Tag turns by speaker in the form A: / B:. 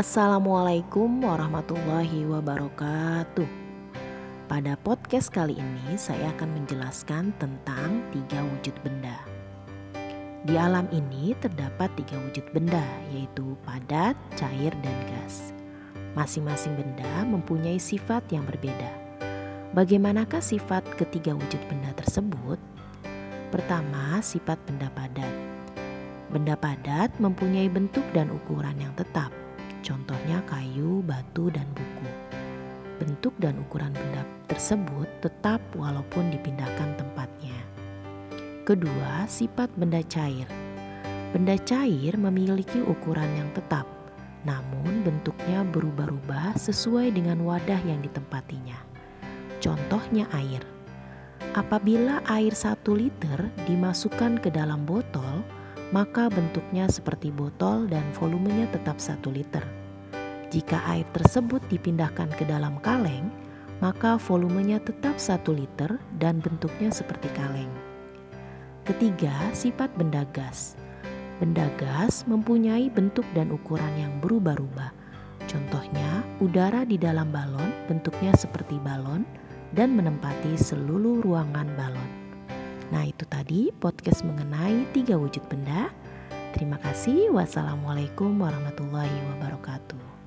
A: Assalamualaikum warahmatullahi wabarakatuh. Pada podcast kali ini saya akan menjelaskan tentang tiga wujud benda. Di alam ini terdapat tiga wujud benda yaitu padat, cair, dan gas. Masing-masing benda mempunyai sifat yang berbeda. Bagaimanakah sifat ketiga wujud benda tersebut? Pertama, sifat benda padat. Benda padat mempunyai bentuk dan ukuran yang tetap, contohnya kayu, batu, dan buku. Bentuk dan ukuran benda tersebut tetap walaupun dipindahkan tempatnya. Kedua, sifat benda cair. Benda cair memiliki ukuran yang tetap, namun bentuknya berubah-ubah sesuai dengan wadah yang ditempatinya. Contohnya air. Apabila air satu liter dimasukkan ke dalam botol, maka bentuknya seperti botol dan volumenya tetap satu liter. Jika air tersebut dipindahkan ke dalam kaleng, maka volumenya tetap satu liter dan bentuknya seperti kaleng. Ketiga, sifat benda gas. Benda gas mempunyai bentuk dan ukuran yang berubah-ubah. Contohnya, udara di dalam balon bentuknya seperti balon, dan menempati seluruh ruangan balon. Nah, itu tadi podcast mengenai tiga wujud benda. Terima kasih. Wassalamualaikum warahmatullahi wabarakatuh.